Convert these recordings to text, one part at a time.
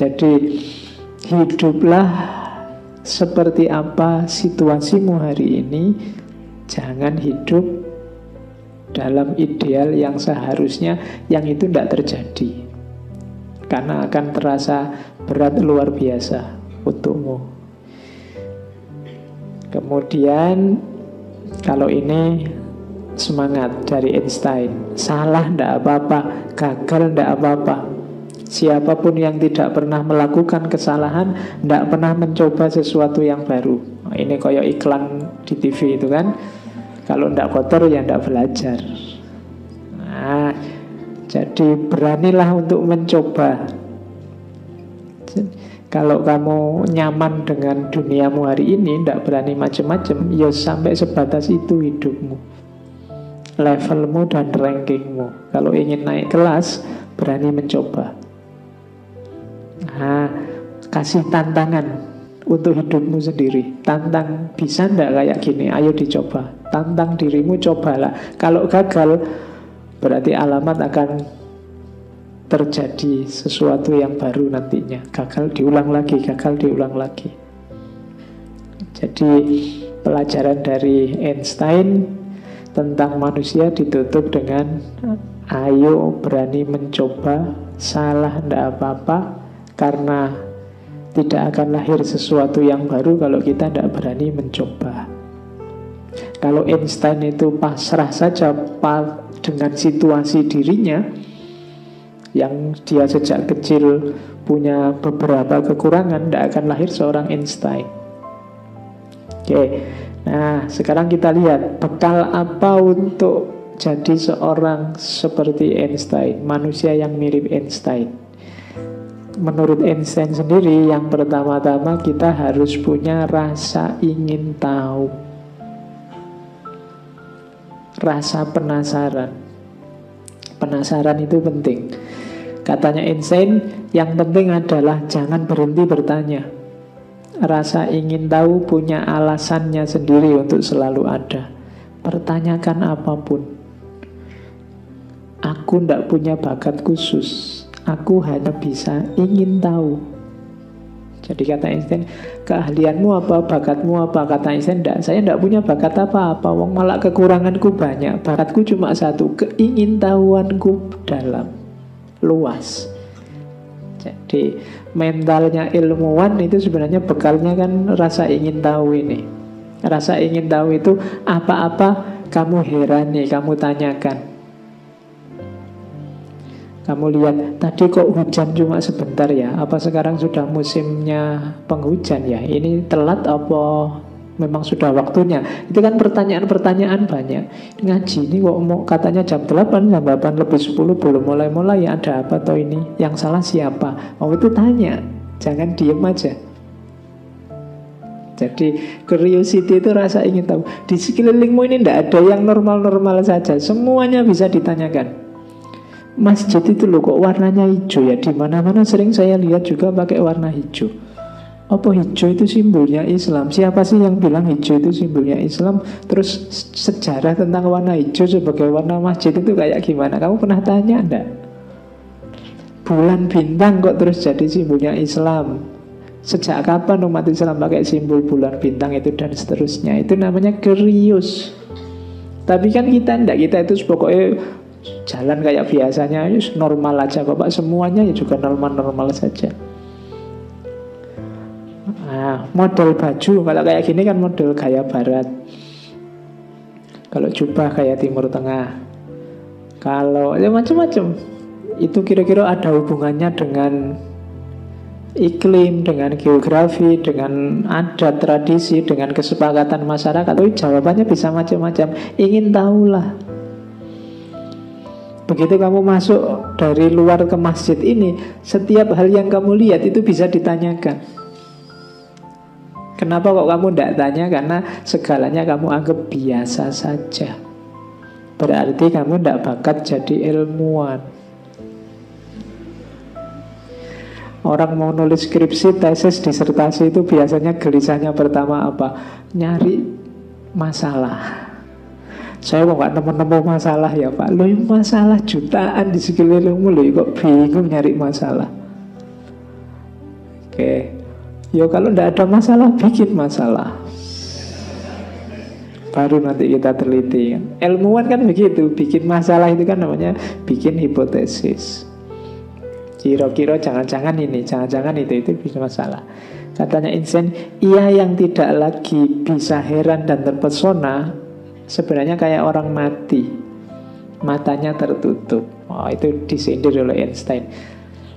Jadi hiduplah seperti apa situasimu hari ini. Jangan hidup dalam ideal yang seharusnya yang itu tidak terjadi. Karena akan terasa berat luar biasa untukmu. Kemudian kalau ini semangat dari Einstein, salah tidak apa-apa, gagal tidak apa-apa. Siapa pun yang tidak pernah melakukan kesalahan Tidak pernah mencoba sesuatu yang baru Ini koyok iklan di TV itu kan Kalau tidak kotor ya tidak belajar Nah Jadi beranilah untuk mencoba kalau kamu nyaman dengan duniamu hari ini, tidak berani macam-macam, ya sampai sebatas itu hidupmu. Levelmu dan rankingmu. Kalau ingin naik kelas, berani mencoba. Kasih tantangan untuk hidupmu sendiri. Tantang bisa ndak kayak gini? Ayo dicoba. Tantang dirimu cobalah. Kalau gagal, berarti alamat akan terjadi sesuatu yang baru nantinya. Gagal diulang lagi, gagal diulang lagi. Jadi pelajaran dari Einstein tentang manusia ditutup dengan ayo berani mencoba, salah ndak apa-apa karena tidak akan lahir sesuatu yang baru kalau kita tidak berani mencoba. Kalau Einstein itu pasrah saja dengan situasi dirinya, yang dia sejak kecil punya beberapa kekurangan, tidak akan lahir seorang Einstein. Oke, nah sekarang kita lihat bekal apa untuk jadi seorang seperti Einstein, manusia yang mirip Einstein. Menurut Einstein sendiri, yang pertama-tama kita harus punya rasa ingin tahu, rasa penasaran. Penasaran itu penting. Katanya Einstein, yang penting adalah jangan berhenti bertanya. Rasa ingin tahu punya alasannya sendiri untuk selalu ada. Pertanyakan apa pun. Aku tidak punya bakat khusus. Aku hanya bisa ingin tahu. Jadi kata Einstein, keahlianmu apa, bakatmu apa? Kata Einstein, enggak, saya tidak punya bakat apa-apa. Wong malah kekuranganku banyak. Bakatku cuma satu, keingintahuanku dalam luas. Jadi mentalnya ilmuwan itu sebenarnya bekalnya kan rasa ingin tahu ini. Rasa ingin tahu itu apa-apa kamu herani, kamu tanyakan. Kamu lihat tadi kok hujan cuma sebentar ya? Apa sekarang sudah musimnya penghujan ya? Ini telat apa memang sudah waktunya. Itu kan pertanyaan-pertanyaan banyak. Ngaji ini kok mau katanya jam 8, jam 8 lebih 10 belum mulai-mulai ya ada apa atau ini? Yang salah siapa? Mau itu tanya, jangan diem aja. Jadi curiosity itu rasa ingin tahu. Di sekelilingmu ini tidak ada yang normal-normal saja. Semuanya bisa ditanyakan. Masjid itu loh kok warnanya hijau ya. Di mana-mana sering saya lihat juga pakai warna hijau. Apa hijau itu simbolnya Islam? Siapa sih yang bilang hijau itu simbolnya Islam? Terus sejarah tentang warna hijau sebagai warna masjid itu kayak gimana? Kamu pernah tanya enggak? Bulan bintang kok terus jadi simbolnya Islam? Sejak kapan umat Islam pakai simbol bulan bintang itu dan seterusnya? Itu namanya kerius. Tapi kan kita enggak, kita itu pokoknya jalan kayak biasanya, normal aja kok Pak. Semuanya ya juga normal-normal saja. Nah, model baju kalau kayak gini kan model gaya barat. Kalau jubah kayak timur tengah. Kalau ya macam-macam. Itu kira-kira ada hubungannya dengan iklim, dengan geografi, dengan adat, tradisi, dengan kesepakatan masyarakat. Tapi jawabannya bisa macam-macam. Ingin tahulah. Begitu kamu masuk dari luar ke masjid ini, setiap hal yang kamu lihat itu bisa ditanyakan. Kenapa kok kamu tidak tanya? Karena segalanya kamu anggap biasa saja. Berarti kamu tidak bakat jadi ilmuwan. Orang mau nulis skripsi, tesis, disertasi itu biasanya gelisahnya pertama apa? Nyari masalah. Saya mau nggak nemu-nemu masalah ya Pak. Lo masalah jutaan di sekelilingmu lo kok bingung nyari masalah. Oke. Yo kalau tidak ada masalah, bikin masalah. Baru nanti kita teliti. Ilmuwan kan begitu, bikin masalah itu kan namanya bikin hipotesis. Kira-kira jangan-jangan ini, jangan-jangan itu, itu bisa masalah. Katanya Einstein, ia yang tidak lagi bisa heran dan terpesona, sebenarnya kayak orang mati. Matanya tertutup. Oh, itu disindir oleh Einstein.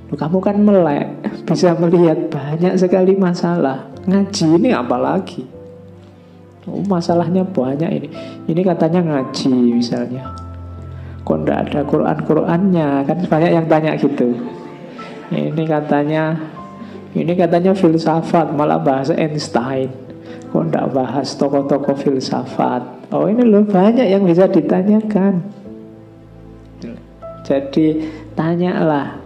Loh, kamu kan melek, bisa melihat banyak sekali masalah. Ngaji ini apalagi? Oh, masalahnya banyak ini. Ini katanya ngaji misalnya. Kok ndak ada Quran-Qurannya? Kan banyak yang tanya gitu. Ini katanya ini katanya filsafat, malah bahasa Einstein. Kok ndak bahas tokoh-tokoh filsafat? Oh ini loh banyak yang bisa ditanyakan. Jadi tanyalah.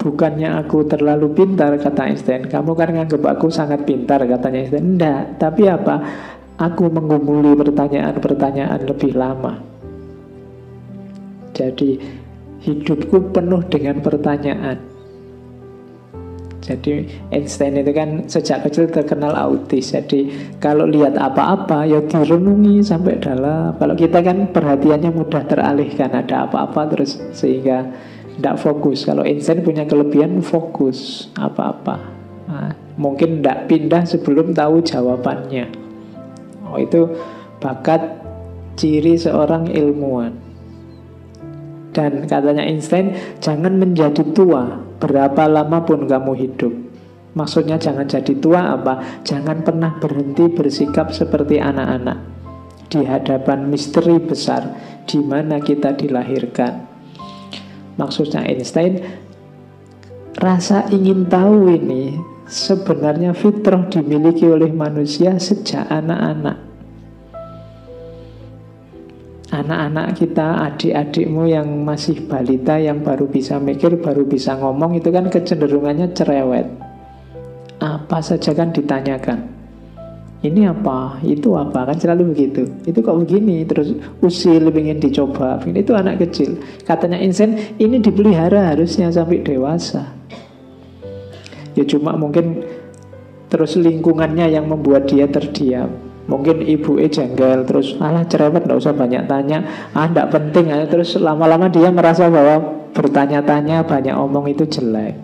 Bukannya aku terlalu pintar kata Einstein. Kamu kan nganggap aku sangat pintar katanya Einstein. Enggak, tapi apa? Aku menggumuli pertanyaan-pertanyaan lebih lama. Jadi hidupku penuh dengan pertanyaan jadi Einstein itu kan sejak kecil terkenal autis. Jadi kalau lihat apa-apa ya direnungi sampai dalam. Kalau kita kan perhatiannya mudah teralihkan ada apa-apa terus sehingga tidak fokus. Kalau Einstein punya kelebihan fokus apa-apa. Nah, mungkin tidak pindah sebelum tahu jawabannya. Oh itu bakat ciri seorang ilmuwan. Dan katanya Einstein, jangan menjadi tua berapa lama pun kamu hidup. Maksudnya jangan jadi tua apa? Jangan pernah berhenti bersikap seperti anak-anak di hadapan misteri besar di mana kita dilahirkan. Maksudnya Einstein, rasa ingin tahu ini sebenarnya fitrah dimiliki oleh manusia sejak anak-anak. Anak-anak kita, adik-adikmu yang masih balita, yang baru bisa mikir, baru bisa ngomong, itu kan kecenderungannya cerewet. Apa saja kan ditanyakan ini apa, itu apa, kan selalu begitu. Itu kok begini, terus usil ingin dicoba. Itu anak kecil. Katanya Insen, ini dipelihara harusnya sampai dewasa. Ya cuma mungkin terus lingkungannya yang membuat dia terdiam. Mungkin ibu e jengkel, terus alah cerewet, nggak usah banyak tanya, ah nggak penting, ah. terus lama-lama dia merasa bahwa bertanya-tanya banyak omong itu jelek.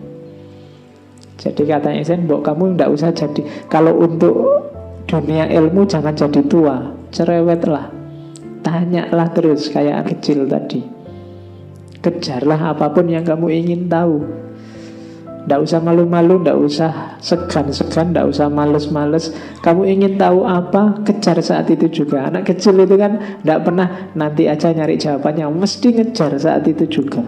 Jadi katanya Insen, mbok kamu nggak usah jadi, kalau untuk dunia ilmu jangan jadi tua, cerewetlah. Tanyalah terus kayak kecil tadi. Kejarlah apa pun yang kamu ingin tahu. Tidak usah malu-malu, tidak usah segan-segan, tidak usah males-males. Kamu ingin tahu apa, kejar saat itu juga. Anak kecil itu kan tidak pernah nanti aja nyari jawabannya, mesti ngejar saat itu juga.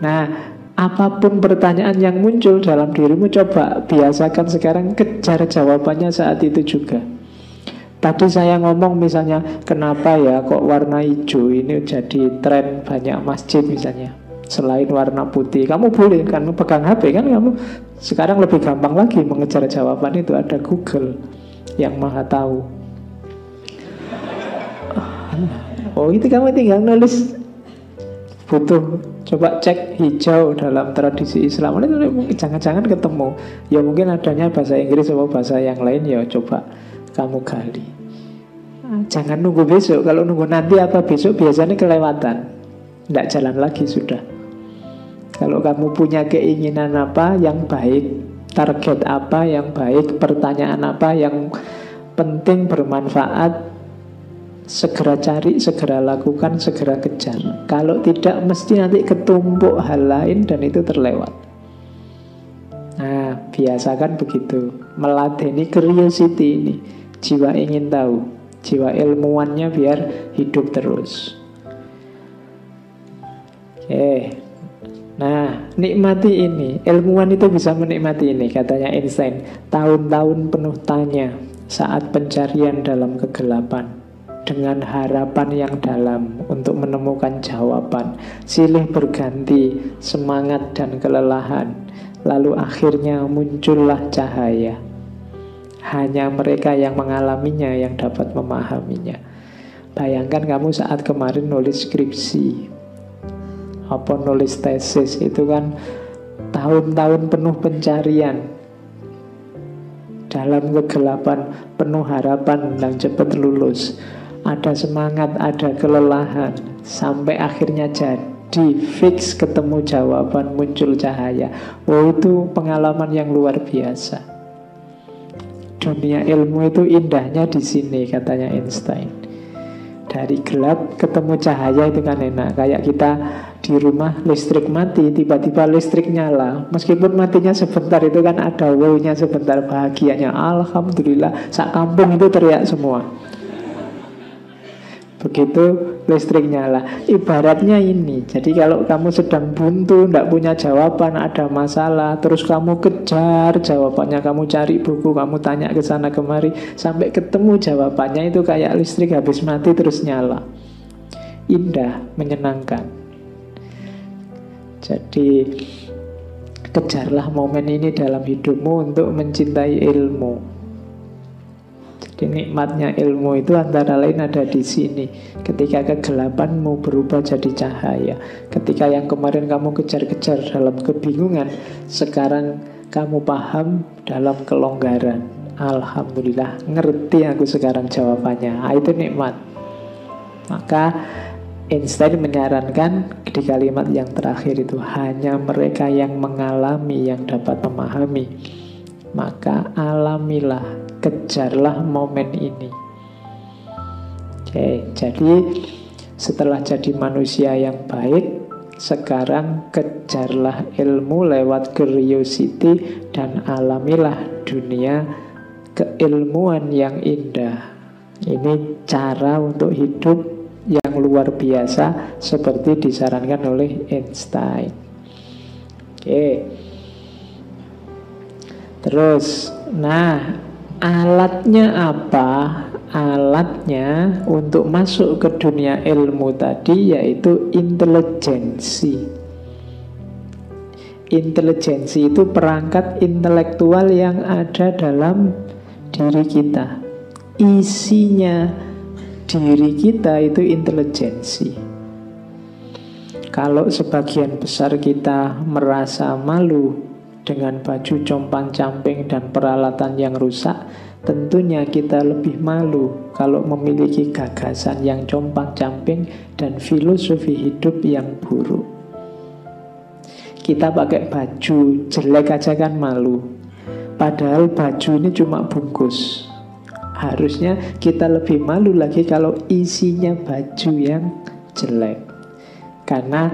Nah, Apa pun pertanyaan yang muncul dalam dirimu Coba biasakan sekarang kejar jawabannya saat itu juga Tadi saya ngomong misalnya Kenapa ya kok warna hijau ini jadi tren banyak masjid misalnya Selain warna putih. Kamu boleh kan pegang HP kan? Kamu Sekarang lebih gampang lagi mengejar jawaban itu. Ada Google yang maha tahu. Oh itu kamu tinggal nulis. Butuh coba cek hijau dalam tradisi Islam. Ini jangan-jangan ketemu. Ya mungkin adanya bahasa Inggris atau bahasa yang lain. Ya coba kamu gali. Jangan nunggu besok. Kalau nunggu nanti apa besok biasanya kelewatan. Tidak jalan lagi sudah kalau kamu punya keinginan apa yang baik target apa yang baik pertanyaan apa yang penting bermanfaat segera cari, segera lakukan, segera kejar. Kalau tidak, mesti nanti ketumpuk hal lain dan itu terlewat. Nah, biasakan begitu. Meladeni curiosity ini. Jiwa ingin tahu. Jiwa ilmuwannya biar hidup terus. Oke. Nah, nikmati ini. Ilmuwan itu bisa menikmati ini, katanya Einstein. Tahun-tahun penuh tanya saat pencarian dalam kegelapan dengan harapan yang dalam untuk menemukan jawaban. Silih berganti semangat dan kelelahan, lalu akhirnya muncullah cahaya. Hanya mereka yang mengalaminya yang dapat memahaminya. Bayangkan kamu saat kemarin nulis skripsi, apa nulis tesis itu kan tahun-tahun penuh pencarian. Dalam kegelapan penuh harapan dan cepat lulus. Ada semangat, ada kelelahan. Sampai akhirnya jadi fix ketemu jawaban muncul cahaya. Oh itu pengalaman yang luar biasa. Dunia ilmu itu indahnya di sini katanya Einstein dari gelap ketemu cahaya itu kan enak. Kayak kita di rumah listrik mati tiba-tiba listrik nyala. Meskipun matinya sebentar itu kan ada wow-nya sebentar bahagianya. Alhamdulillah sak kampung itu teriak semua Begitu listrik nyala Ibaratnya ini Jadi kalau kamu sedang buntu Tidak punya jawaban Ada masalah Terus kamu kejar jawabannya Kamu cari buku Kamu tanya ke sana kemari Sampai ketemu jawabannya Itu kayak listrik habis mati terus nyala. Indah Menyenangkan. Jadi Kejarlah momen ini dalam hidupmu Untuk mencintai ilmu jadi nikmatnya ilmu itu antara lain ada di sini. Ketika kegelapanmu berubah jadi cahaya. Ketika yang kemarin kamu kejar-kejar dalam kebingungan, sekarang kamu paham dalam kelonggaran. Alhamdulillah, ngerti aku sekarang jawabannya. Ah, itu nikmat. Maka Einstein menyarankan di kalimat yang terakhir itu hanya mereka yang mengalami yang dapat memahami. Maka alamilah kejarlah momen ini. Oke, jadi setelah jadi manusia yang baik, sekarang kejarlah ilmu lewat curiosity dan alamilah dunia keilmuan yang indah. Ini cara untuk hidup yang luar biasa seperti disarankan oleh Einstein. Oke. Terus, nah Alatnya apa? Alatnya untuk masuk ke dunia ilmu tadi yaitu intelijensi. Intelijensi itu perangkat intelektual yang ada dalam diri kita. Isinya diri kita itu intelijensi. Kalau sebagian besar kita merasa malu dengan baju compang-camping dan peralatan yang rusak, tentunya kita lebih malu kalau memiliki gagasan yang compang-camping dan filosofi hidup yang buruk. Kita pakai baju jelek aja kan malu. Padahal baju ini cuma bungkus. Harusnya kita lebih malu lagi kalau isinya baju yang jelek. Karena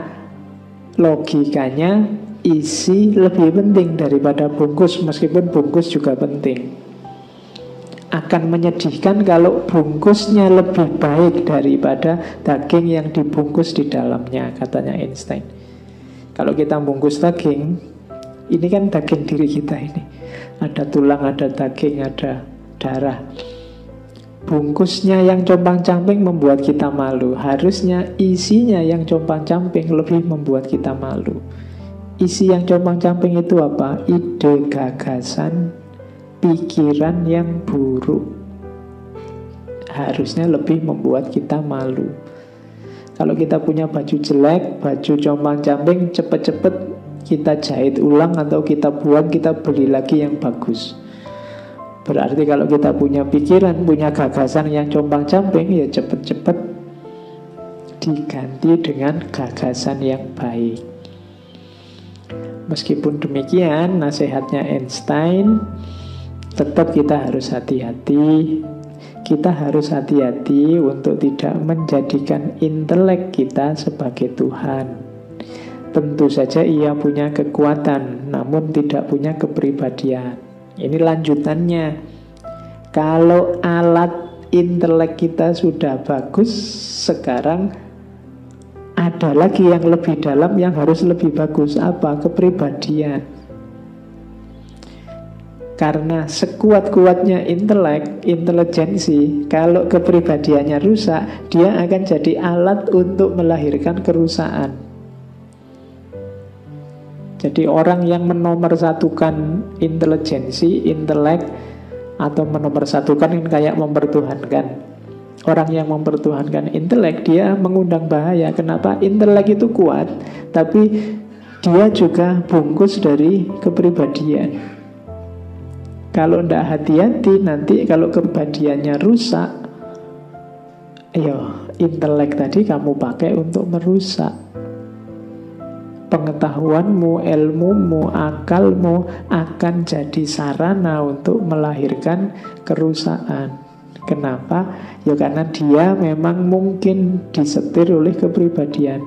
logikanya isi lebih penting daripada bungkus meskipun bungkus juga penting. Akan menyedihkan kalau bungkusnya lebih baik daripada daging yang dibungkus di dalamnya katanya Einstein. Kalau kita bungkus daging ini kan daging diri kita ini. Ada tulang, ada daging, ada darah. Bungkusnya yang compang-camping membuat kita malu. Harusnya isinya yang compang-camping lebih membuat kita malu Isi yang compang-camping itu apa? Ide, gagasan, pikiran yang buruk. Harusnya lebih membuat kita malu. Kalau kita punya baju jelek, baju compang-camping Cepet-cepet kita jahit ulang atau kita buang, kita beli lagi yang bagus. Berarti kalau kita punya pikiran, punya gagasan yang compang-camping Ya cepet-cepet diganti dengan gagasan yang baik Meskipun demikian, nasihatnya Einstein tetap kita harus hati-hati. Kita harus hati-hati untuk tidak menjadikan intelek kita sebagai Tuhan. Tentu saja ia punya kekuatan, namun tidak punya kepribadian. Ini lanjutannya. Kalau alat intelek kita sudah bagus, sekarang ada lagi yang lebih dalam yang harus lebih bagus. Apa? Kepribadian. Karena sekuat-kuatnya intelek, intelijensi, kalau kepribadiannya rusak, dia akan jadi alat untuk melahirkan kerusakan. Jadi orang yang menomorsatukan intelijensi, intelek, atau menomorsatukan kayak mempertuhankan Orang yang mempertuhankan intelek dia mengundang bahaya. Kenapa? Intelek itu kuat, tapi dia juga bungkus dari kepribadian. Kalau tidak hati-hati, nanti kalau kepribadiannya rusak, ayo intelek tadi kamu pakai untuk merusak pengetahuanmu, ilmumu, akalmu akan jadi sarana untuk melahirkan kerusakan. Kenapa? Ya karena dia memang mungkin disetir oleh kepribadian.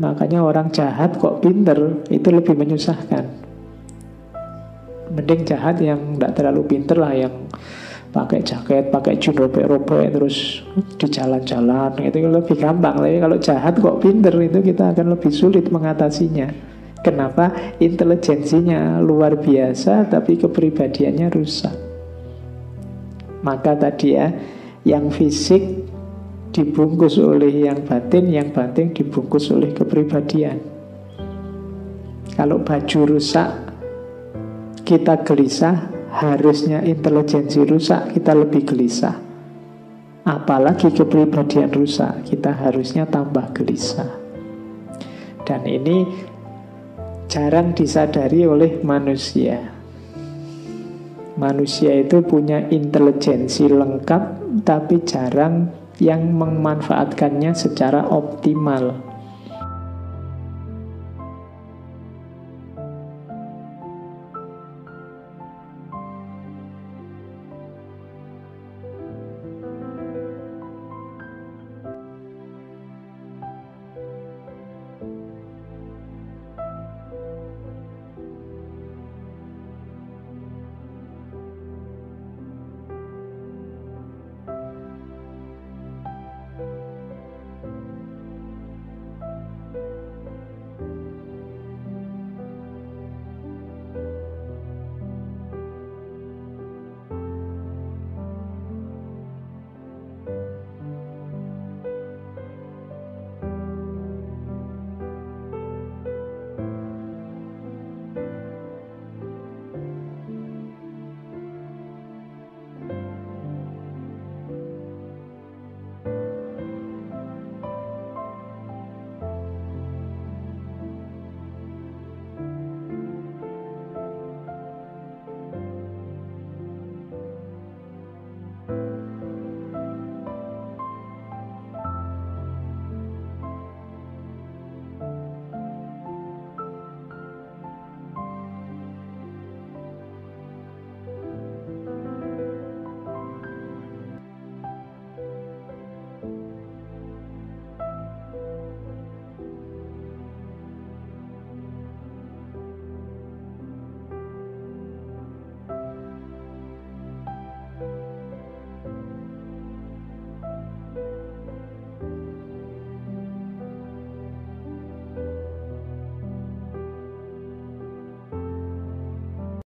Makanya orang jahat kok pinter, itu lebih menyusahkan. Mending jahat yang tidak terlalu pinter lah, yang pakai jaket, pakai jin robek-robek terus di jalan-jalan itu lebih gampang. Tapi kalau jahat kok pinter itu kita akan lebih sulit mengatasinya. Kenapa? Intelijensinya luar biasa tapi kepribadiannya rusak. Maka tadi ya, yang fisik dibungkus oleh yang batin, yang batin dibungkus oleh kepribadian. Kalau baju rusak, kita gelisah, harusnya intelijensi rusak, kita lebih gelisah. Apalagi kepribadian rusak, kita harusnya tambah gelisah. Dan ini jarang disadari oleh manusia. Manusia itu punya intelijensi lengkap, tapi jarang yang memanfaatkannya secara optimal.